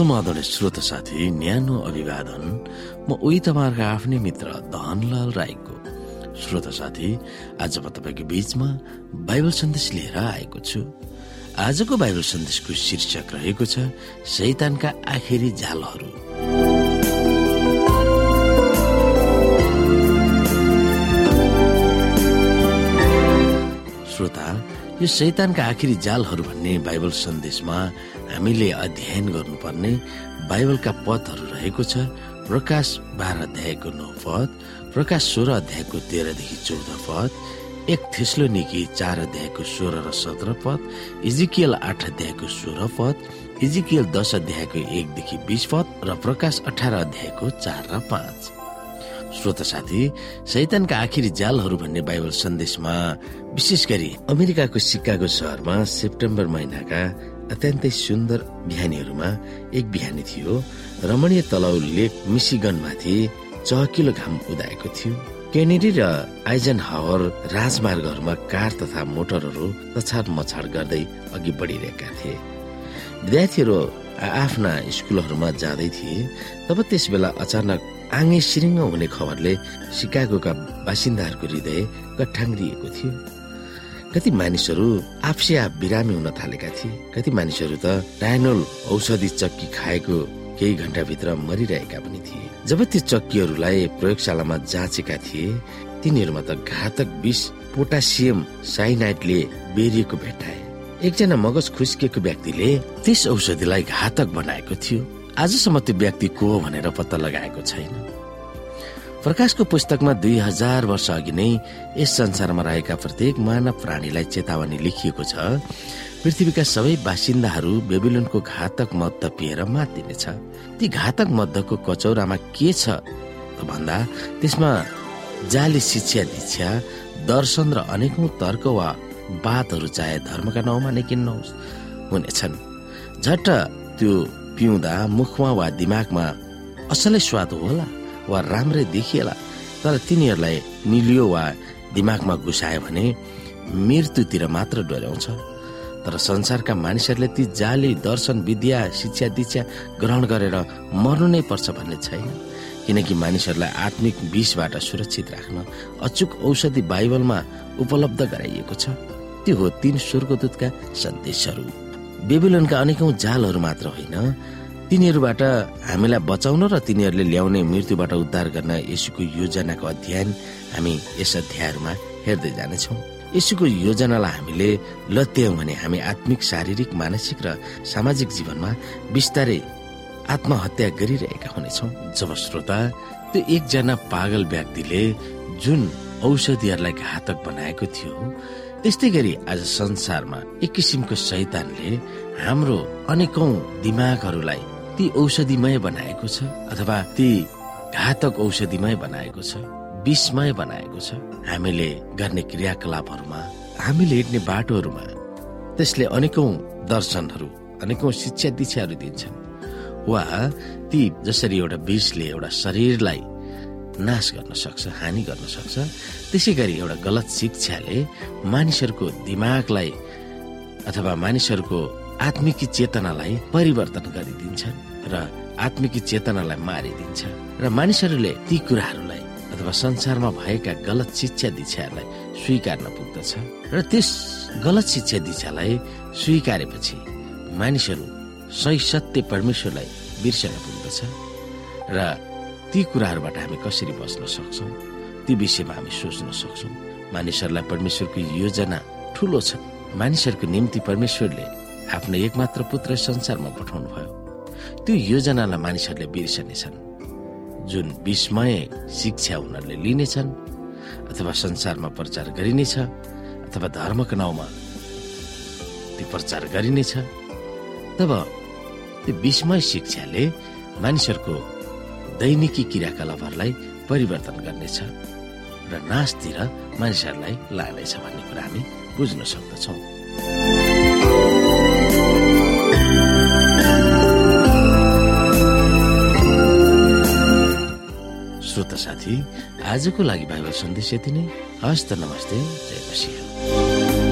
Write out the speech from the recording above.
समाधान श्रोत साथी न्यानो अभिवादन। म उही तपाईँहरूको आफ्नै मित्र धनलाल राईको। श्रोत साथी आज म तपाईँको बीचमा बाइबल सन्देश लिएर आएको छु। आजको बाइबल सन्देशको शीर्षक रहेको छ शैतानका आखिरी जालहरू यो शैतानका आखिरी जालहरू भन्ने बाइबल सन्देशमा हामीले अध्ययन गर्नुपर्ने बाइबलका पदहरू रहेको छ प्रकाश बाह्र अध्यायको नौ पद प्रकाश सोह्र अध्यायको तेह्रदेखि चौध पद एक थेस्लो निकी चार अध्यायको सोह्र र सत्र पद इजिकियल आठ अध्यायको सोह्र पद इजिकियल दस अध्यायको एकदेखि बिस पद र प्रकाश अठार अध्यायको चार र पाँच। श्रोत साथी शैतानका आखिरी जालहरू भन्ने बाइबल सन्देशमा विशेष गरी अमेरिकाको सिकागो सहरमा सेप्टेम्बर महिनाका अत्यन्तै सुन्दर बिहानीहरूमा एक बिहानी थियो। रमणीय तलाउ लेक मिसिगनमाथि चहकिलो घाम उदाएको थियो। केनेडी र आइजन हावर राजमार्गहरूमा कार तथा मोटरहरू तछाड मछाड गर्दै अघि बढिरहेका थिए। विद्यार्थीहरू आफ्ना स्कुलहरूमा जाँदै थिए तब त्यस बेला अचानक आँगे सिरिङ्ग हुने खबरले सिकागोका बासिन्दाहरूको हृदय कठाङ्ग्रिएको थियो। कति मानिसहरू आफसिया बिरामी हुन थालेका थिए। कति मानिसहरू त डायनोल औषधि चक्की खाएको केही घण्टाभित्र मरिरहेका पनि थिए। जब त्यो चक्कीहरूलाई प्रयोगशालामा जाँचेका थिए तिनीहरूमा त घातक विष पोटासियम साइनाइडले बेरिएको भेटाए एकजना मगज खुस्किएको व्यक्तिले त्यस औषधिलाई घातक बनाएको थियो। आजसम्म त्यो व्यक्ति को भनेर पत्ता लगाएको छैन। प्रकाशको पुस्तकमा दुई हजार वर्ष अघि नै यस संसारमा रहेका प्रत्येक मानव प्राणीलाई चेतावनी लेखिएको छ पृथ्वीका सबै बासिन्दाहरू बेबिलोनको घातक मद्द पिएर मातिनेछ। ती घातक मद्धको कचौरामा के छ भन्दा त्यसमा जाली शिक्षा दीक्षा दर्शन र अनेकौं तर्क वा बातहरू चाहे धर्मका नाउँमा नै किन नहोस् हुनेछन्। झट्ट त्यो पिउँदा मुखमा वा दिमागमा असलै स्वाद होला वा राम्रै देखिएला तर तिनीहरूलाई निलियो वा दिमागमा घुसायो भने मृत्युतिर मात्र डोर्याउँछ तर संसारका मानिसहरूले ती जाली दर्शन विद्या शिक्षा दीक्षा ग्रहण गरेर मर्नु नै पर्छ भन्ने छैन। किनकि मानिसहरूलाई आत्मिक विषबाट सुरक्षित राख्न अचुक औषधि बाइबलमा उपलब्ध गराइएको छ। त्यो हो तीन स्वर्गदूतका सन्देशहरू। बेबिलोनका अनेकौं जालहरू मात्र होइन। तिनीहरूबाट हामीलाई बचाउन र तिनीहरूले ल्याउने मृत्युबाट उद्धार गर्न यसुको योजनाको अध्ययन हामी यस अध्यायहरूमा हेर्दै जानेछौँ। यसुको योजनालाई हामीले लत्यायौँ भने हामी आत्मिक शारीरिक मानसिक र सामाजिक जीवनमा बिस्तारै आत्महत्या गरिरहेका हुनेछौँ। जब श्रोता त्यो एकजना पागल व्यक्तिले जुन औषधिहरूलाई घातक बनाएको थियो त्यस्तै गरी आज संसारमा एक किसिमको शैतानले हाम्रो अनेकौं दिमागहरूलाई ती औषधिमय बनाएको छ अथवा ती घातक औषधिमय बनाएको छ विषमय बनाएको छ। हामीले गर्ने क्रियाकलापहरूमा हामीले हिँड्ने बाटोहरूमा त्यसले अनेकौं दर्शनहरू अनेकौं शिक्षा दीक्षाहरू दिन्छन्। वा ती जसरी एउटा विषले एउटा शरीरलाई नाश गर्न सक्छ हानि गर्न सक्छ। त्यसै गरी एउटा गलत शिक्षाले मानिसहरूको दिमागलाई अथवा मानिसहरूको आत्मिकी चेतनालाई परिवर्तन गरिदिन्छ र आत्मिकी चेतनालाई मारिदिन्छ र मानिसहरूले ती कुराहरूलाई अथवा संसारमा भएका गलत शिक्षा दीक्षाहरूलाई स्वीकार्न पुग्दछ र त्यस गलत शिक्षा दीक्षालाई स्वीकारेपछि मानिसहरू सही सत्य परमेश्वरलाई बिर्सन पुग्दछ र ती कुराहरूबाट हामी कसरी बस्न सक्छौँ? ती विषयमा हामी सोच्न सक्छौँ। मानिसहरूलाई परमेश्वरको योजना ठुलो छ। मानिसहरूको निम्ति परमेश्वरले आफ्नो एकमात्र पुत्र संसारमा पठाउनु भयो त्यो योजनालाई मानिसहरूले बिर्सनेछन् जुन विस्मय शिक्षा उनीहरूले लिनेछन् अथवा संसारमा प्रचार गरिनेछ अथवा धर्मको नाउँमा त्यो प्रचार गरिनेछ तब त्यो विस्मय शिक्षाले मानिसहरूको दैनिकी क्रियाकलापहरूलाई परिवर्तन गर्नेछ र नाशतिर मानिसहरूलाई लानेछ भन्ने कुरा हामी बुझ्न सक्दछौँ। श्रोता साथी आजको लागि बाइबल सन्देश यति नै। हस्त नमस्ते जय मसिंह।